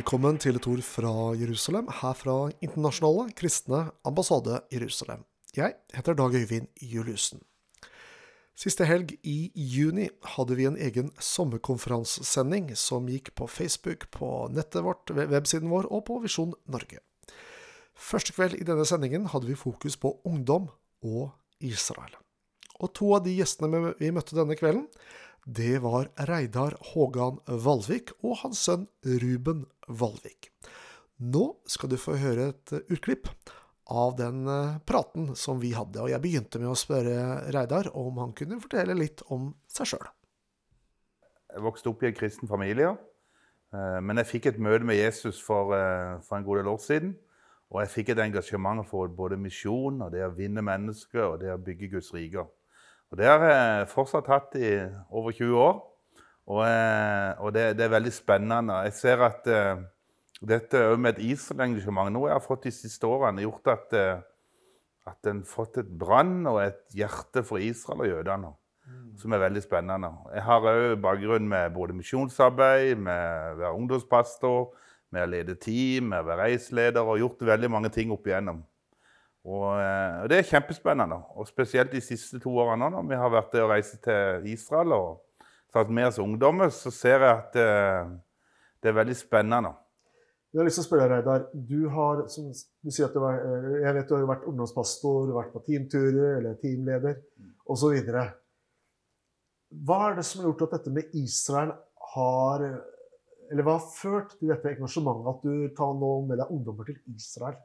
Velkommen til et ord fra Jerusalem, her fra Internasjonale kristne ambassade Jerusalem. Jeg heter Dag Øyvind Juliussen. Siste helg i juni hadde vi en egen sommerkonferansesending som gikk på Facebook, på nettet vårt, websiden vår og på Visjon Norge. Første kveld i denne sendingen hadde vi fokus på ungdom og Israel. Og to av de gjestene vi møtte denne kvelden, det var Reidar Hågan Valvik og hans sønn Ruben Valvik. Nå skal du få høre et utklipp av den eh, praten som vi hadde, og jeg begynte med å spørre Reidar om han kunne fortelle litt om seg sjøl. Jeg vokste opp i en kristen familie, eh, men jeg fikk et møte med Jesus for, eh, for en god del år siden. Og jeg fikk et engasjement for både misjon og det å vinne mennesker og det å bygge Guds rike. Og Det har jeg fortsatt hatt i over 20 år, og, og det, det, er veldig spennende. Jeg ser at uh, dette med et Israel-engasjement noe jeg har fått de siste årene, gjort at, uh, at en har fått et brann og et hjerte for Israel og jødene. Mm. Som er veldig spennende. Jeg har òg bakgrunn med både misjonsarbeid, med å være ungdomspastor, med å lede team, med å være reiseleder og gjort veldig mange ting opp igjennom. Og, eh, og, Det er kjempespennende. Og Spesielt de siste to årene når vi har vært og reist til Israel og tatt med oss ungdommer, så ser jeg at det, eh, det er veldig spennende. Jeg har lyst til å spørre Reidar. Du har, som du sier at du var, eh, jeg vet du har vært ungdomspastor, vært på teamturer eller teamleder osv. Hva er det som har gjort at dette med Israel har Eller hva har ført til dette engasjementet at du tar nå med deg ungdommer til Israel?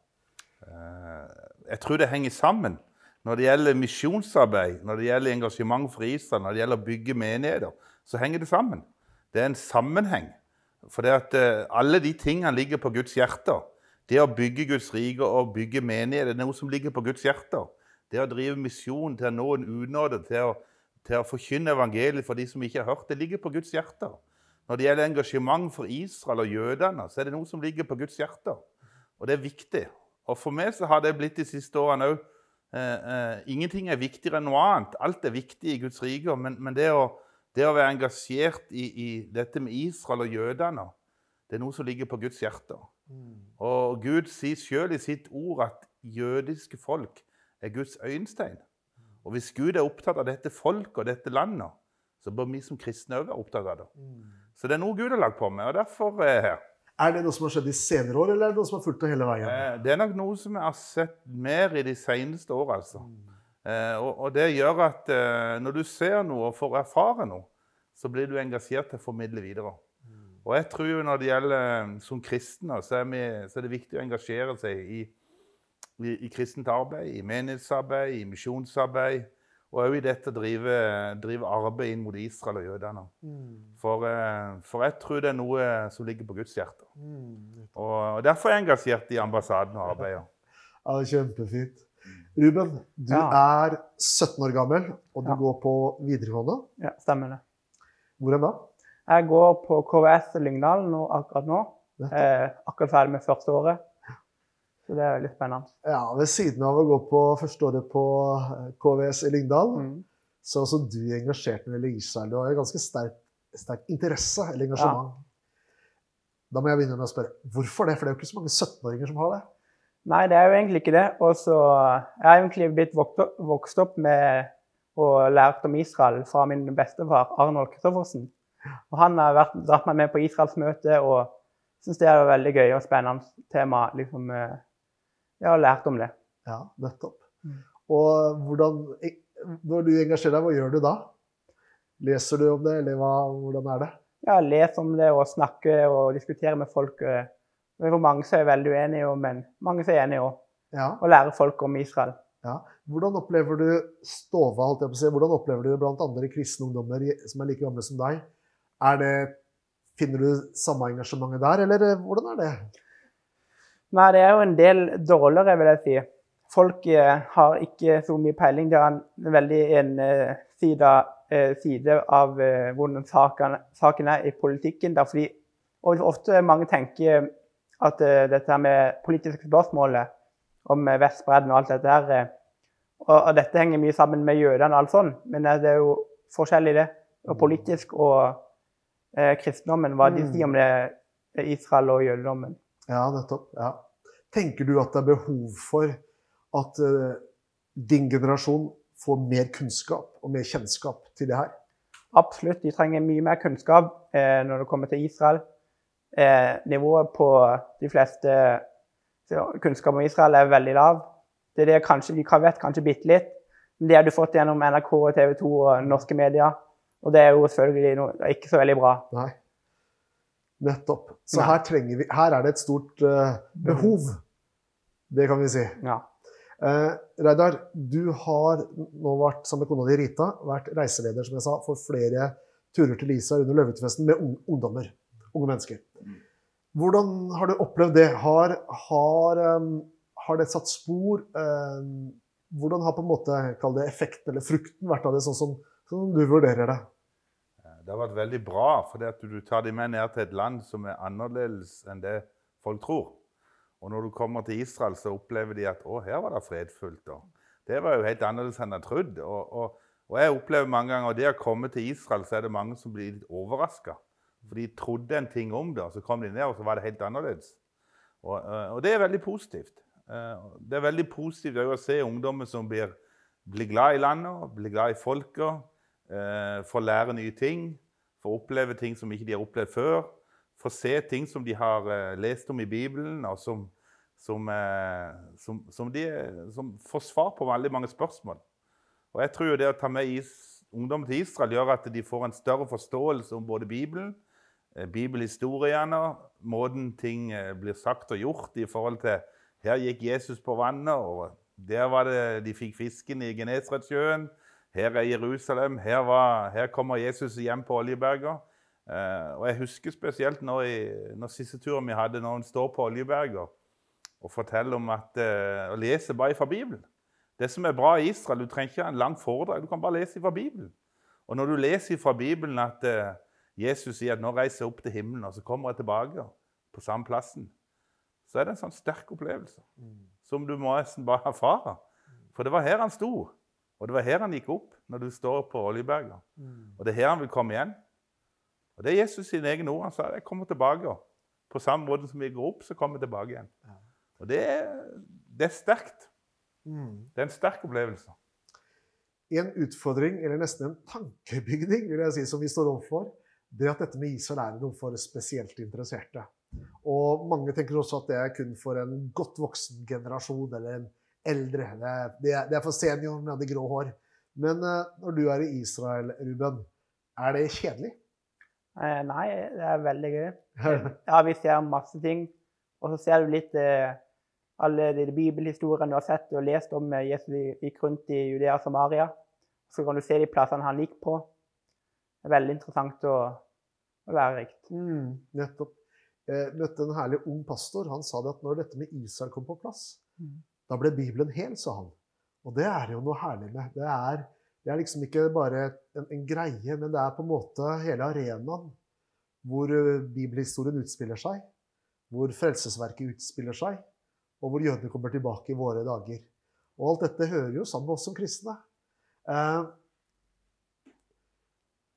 Jeg tror det henger sammen. Når det gjelder misjonsarbeid, når det gjelder engasjement for Israel, når det gjelder å bygge menigheter, så henger det sammen. Det er en sammenheng. For det at uh, alle de tingene ligger på Guds hjerter. Det å bygge Guds rike og bygge menigheter det er noe som ligger på Guds hjerter. Det å drive misjon til å nå en unåde, til å, til å forkynne evangeliet for de som ikke har hørt, det ligger på Guds hjerter. Når det gjelder engasjement for Israel og jødene, så er det noe som ligger på Guds hjerter. Og det er viktig. Og for meg så har det blitt de siste årene òg eh, eh, Ingenting er viktigere enn noe annet. Alt er viktig i Guds rike. Men, men det, å, det, å, være engasjert i, i, dette med Israel og jødene, det er noe som ligger på Guds hjerte. Mm. Og Gud sier sjøl i sitt ord at jødiske folk er Guds øyenstein. Og hvis Gud er opptatt av dette folket og dette landet, så bør vi som kristne òg være opptatt av det. Mm. Så det er noe Gud har lagt på meg, og derfor er jeg her. Er det noe som har skjedd i senere år, eller er det noe som har fulgt det hele veien? Eh, det er nok noe som vi har sett mer i de seneste år, altså. Mm. Eh, og, det gjør at eh, når du ser noe og får erfare noe, så blir du engasjert til å formidle videre. Mm. Og jeg tror jo når det gjelder som kristne, så er, vi, så er det viktig å engasjere seg i, i, i kristent arbeid, i menighetsarbeid, i misjonsarbeid. Og òg i dette drive, drive, arbeid inn mot Israel og jødene. Mm. For, eh, for, jeg tror det er noe som ligger på Guds hjerte. Mm. Og, og, Derfor er jeg engasjert i ambassaden og arbeidet. Ja, Kjempefint. Ruben, du ja. er 17 år gammel, og du ja. går på videregående. Ja, stemmer det. Hvor da? Jeg går på KVS Lyngdal nå, akkurat nå. Eh, akkurat ferdig med første året. Så det er veldig spennende. Ja, Ved siden av å gå på førsteåret på eh, KVS i Lyngdal, mm. så er også du engasjert når det gjelder Israel. Du har en ganske sterk, sterk interesse eller engasjement. Ja. Da må jeg begynne med å spørre hvorfor det? For det er jo ikke så mange 17-åringer som har det. Nei, det er jo egentlig ikke det. Og så Jeg har egentlig blitt vokst opp med og lært om Israel fra min bestefar Arnold Kristoffersen. Og han har vært, dratt meg med på Israelsmøte og syns det er et veldig gøy og spennende tema. liksom jeg har lært om det. Ja, nettopp. Mm. Og hvordan, når du engasjerer deg, hva gjør du da? Leser du om det, eller hva, hvordan er det? Ja, leser om det og snakker og diskuterer med folk. Det er mange som er veldig uenige, men mange som er enige òg. Ja. Og lærer folk om Israel. Ja. Hvordan opplever du Stova, holdt jeg på å si, hvordan opplever du blant andre kristne ungdommer som er like gamle som deg? Det, finner du samme engasjementet der, eller eh, hvordan er det? Nei, det er jo en del dårligere, vil jeg si. Folk eh, har ikke så mye peiling. Det er en veldig ensida eh, side av eh, hvordan saken, er i politikken. Fordi, og ofte mange tenker at eh, dette med politiske spørsmålet om eh, Vestbredden og alt dette her eh, og, dette henger mye sammen med jødene og alt sånt, men det er jo forskjellig, det. Og politisk og kristendommen, hva de mm. sier om det Israel og jødedommen. Ja, nettopp. Ja. Tenker du at det er behov for at uh, din generasjon får mer kunnskap og mer kjennskap til det her? Absolutt. De trenger mye mer kunnskap eh, når det kommer til Israel. Eh, nivået på de fleste så kunnskap om Israel er veldig lav. Det er det kanskje, kan vet kanskje bitte litt. Men det har du fått gjennom NRK, TV 2 og norske medier. Og det er jo selvfølgelig ikke så veldig bra. Nei. Nettopp. Så her, vi, her er det et stort uh, behov. Det kan vi si. Ja. Eh, Reidar, du har nå vært sammen med kona di Rita, vært reiseleder som jeg sa, for flere turer til Lisa under løvetefesten med ungdommer. Unge mennesker. Hvordan har du opplevd det? Har, har, um, har det satt spor? Um, hvordan har på en måte, kall det effekten eller frukten vært av det, sånn som, sånn du vurderer det? Det har vært veldig bra, fordi du tar dem med ned til et land som er annerledes enn det folk tror. Og når du kommer til Israel, så opplever de at å, her var det fredfullt. Og det var jo helt annerledes enn jeg trodde. Og, og, og jeg opplever mange ganger at det å komme til Israel, så er det mange som blir litt overraska. For de trodde en ting om det, og så kom de ned, og så var det helt annerledes. Og, eh, og det er veldig positivt. Eh, Det er veldig positivt å se ungdommer som blir, blir glad i landet, blir glad i folket, eh, får lære nye ting, får oppleve ting som ikke de har opplevd før, får se ting som de har eh, lest om i Bibelen, og som, som, eh, som, som, de, får svar på veldig mange spørsmål. Og jeg tror det å ta med is, ungdom til Israel gjør at de får en større forståelse om både Bibelen, bibelhistoriene, måten ting blir sagt og gjort i forhold til her gikk Jesus på vannet, og der var det de fikk fisken i Genesaretsjøen. Her er Jerusalem, her, var, her kommer Jesus hjem på Oljeberga. Eh, og jeg husker spesielt når, jeg, når siste turen vi hadde, når han står på Oljeberga og forteller om at eh, og leser bare fra Bibelen. Det som er bra i Israel, du trenger ikke en lang foredrag, du kan bare lese fra Bibelen. Og når du leser fra Bibelen at eh, Jesus sier at 'nå reiser jeg opp til himmelen', og så kommer jeg tilbake på samme plassen, så er det en sånn sterk opplevelse som du må nesten bare erfare. For det var her han sto, og det var her han gikk opp når du står på Oljeberga. Og det er her han vil komme igjen. Og det er Jesus sine egne ord. Han sa 'jeg kommer tilbake'. På samme måte som jeg går opp, så kommer jeg tilbake igjen. Og det er, det er sterkt. Det er en sterk opplevelse. En utfordring, eller nesten en tankebygning, vil jeg si, som vi står overfor, det er at dette med Israel er noe for spesielt interesserte. Og mange tenker også at det er kun for en godt voksen generasjon eller en eldre. Det er, det er, for senior med de grå hår. Men eh, når du er i Israel, Ruben, er det kjedelig? Eh, nei, det er veldig gøy. Ja, vi ser masse ting. Og så ser du litt eh, alle de bibelhistoriene du har sett og lest om eh, Jesus gikk rundt i Judea og Samaria. Så kan du se de plassene han gikk på. Det er veldig interessant og, og lærerikt. Mm, nettopp. Jeg møtte en herlig ung pastor. Han sa det at når dette med Israel kom på plass, Mm. Da ble Bibelen hel, sa han. Og det er jo noe herlig med. Det er, det er liksom ikke bare en, en greie, men det er på en måte hele arenaen hvor eh, bibelhistorien utspiller seg, hvor frelsesverket utspiller seg, og hvor jødene kommer tilbake i våre dager. Og alt dette hører jo sammen med oss som kristne. Eh,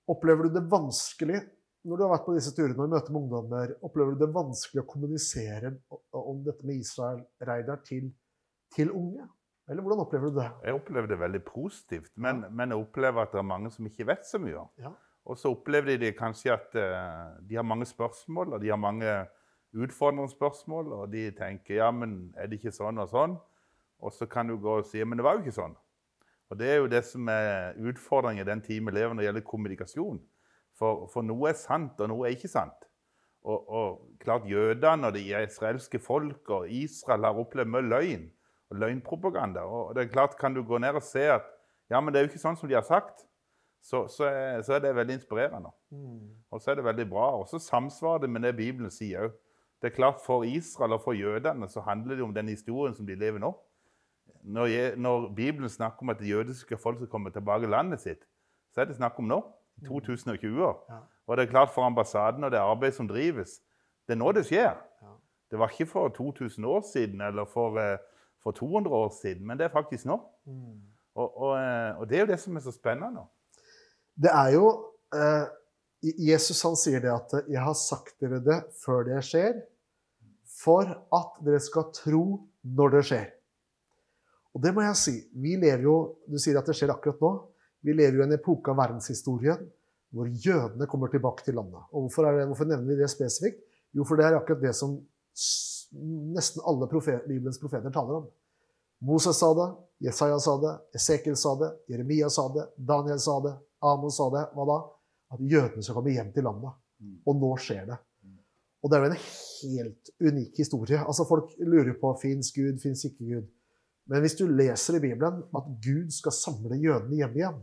Opplever du det vanskelig når du har vært på disse turene og møter med ungdommer, opplever du det vanskelig å kommunisere om dette med Israel, Reidar, til, til unge? Eller hvordan opplever du det? Jeg opplever det veldig positivt, men, men jeg opplever at det er mange som ikke vet så mye. Ja. Og så opplever de kanskje at eh, de har mange spørsmål, og de har mange utfordrende spørsmål, og de tenker ja, men er det ikke sånn og sånn? Og så kan du gå og si men det var jo ikke sånn. Og det er jo det som er utfordringen i den tiden vi lever når det gjelder kommunikasjon. For, for noe er sant, og noe er ikke sant. Og, og klart jødene og det israelske folk og Israel har opplevd mye løgn og løgnpropaganda. Og det er klart, kan du gå ned og se at ja, men det er jo ikke sånn som de har sagt, så, så, er, så er det veldig inspirerende. Og så er det veldig bra. Og så samsvarer det med det Bibelen sier òg. Det er klart, For Israel og for jødene så handler det om den historien som de lever nå. Når, når Bibelen snakker om at det jødiske folk skal komme tilbake til landet sitt, så er det snakk om nå. 2020 år. Ja. Og det er klart for ambassaden og det arbeidet som drives, det er nå det skjer. Ja. Det var ikke for 2000 år siden eller for, eh, for 200 år siden, men det er faktisk nå. Og, og, eh, og det er jo det som er så spennende. Det er jo eh, Jesus han sier det at 'jeg har sagt dere det før det skjer', for at dere skal tro når det skjer. Og det må jeg si. Vi lever jo Du sier at det skjer akkurat nå. Vi lever jo i en epoke av verdenshistorien hvor jødene kommer tilbake til landet. Og hvorfor, det, hvorfor nevner vi det spesifikt? Jo, for det er akkurat det som nesten alle profet, Bibelens profeter taler om. Moses sa det, Jesaja sa det, Esekiel sa det, Jeremia sa det, Daniel sa det, Amon sa det. Hva da? At jødene skal komme hjem til landet. Og nå skjer det. Og det er jo en helt unik historie. Altså Folk lurer på fins Gud, fins ikke Gud. Men hvis du leser i Bibelen at Gud skal samle jødene hjemme igjen,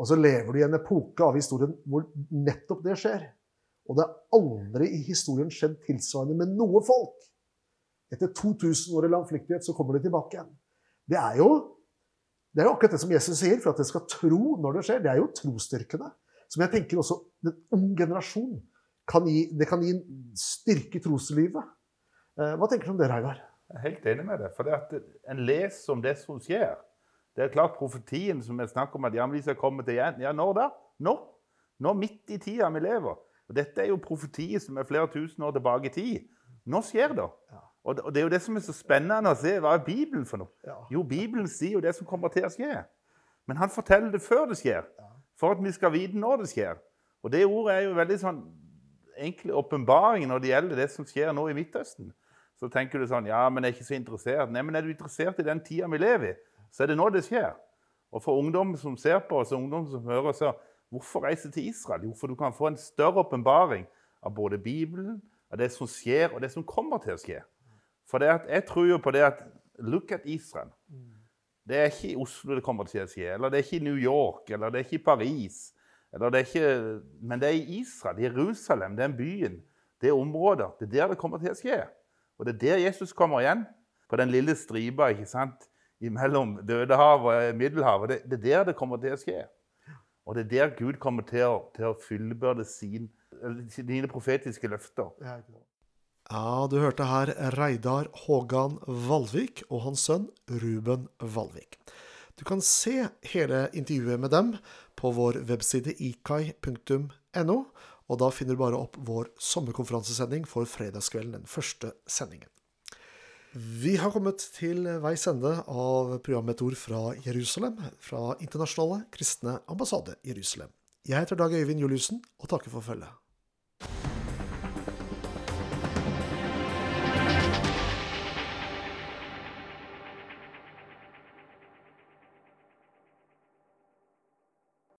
og så lever du i en epoke av historien hvor nettopp det skjer Og det har aldri i historien skjedd tilsvarende med noe folk. Etter 2000 år i landflyktighet så kommer de tilbake igjen. Det er jo det er jo akkurat det som Jesus sier, for at dere skal tro når det skjer. Det er jo trosstyrkene. Som jeg tenker også en ung generasjon kan gi, det kan gi en styrke i troslivet. Eh, hva tenker du om det, Reidar? Jeg er helt enig med deg. For det at en leser om det som skjer. Det er klart profetien som er snakker om at ja, vi skal komme til igjen. Ja, når da? Nå. Nå midt i tida vi lever. Og Dette er jo profetier som er flere tusen år tilbake i tid. Nå skjer det. Ja. Og det er jo det som er så spennende å se. Hva er Bibelen for noe? Ja. Jo, Bibelen sier jo det som kommer til å skje. Men han forteller det før det skjer, for at vi skal vite når det skjer. Og det ordet er jo veldig sånn enkel åpenbaring når det gjelder det som skjer nå i Midtøsten. Så tenker du sånn Ja, men jeg er ikke så interessert. Nei, men er du interessert i den tida vi lever i, så er det nå det skjer. Og for ungdom som ser på oss, ungdom som hører, så hvorfor reise til Israel? Jo, for du kan få en større åpenbaring av både Bibelen, av det som skjer, og det som kommer til å skje. For jeg tror jo på det at Look at Israel. Det er ikke i Oslo det kommer til å skje, eller det er ikke i New York, eller det er ikke i Paris. Det er ikke, men det er i Israel, Jerusalem, den byen, det er området. Det er der det kommer til å skje. Og det er der Jesus kommer igjen. På den lille stripa ikke sant? mellom Dødehavet og Middelhavet. Det, det, er der det kommer til å skje. Og det er der Gud kommer til å, til å fullbyrde sine profetiske løfter. Ja, du hørte her Reidar Hågan Valvik og hans sønn Ruben Valvik. Du kan se hele intervjuet med dem på vår webside ikai.no, og da finner du bare opp vår sommerkonferansesending for fredagskvelden, den første sendingen. Vi har kommet til veis ende av programmet Et ord fra Jerusalem, fra Internasjonale kristne ambassade Jerusalem. Jeg heter Dag Øyvind Juliussen og takker for følget.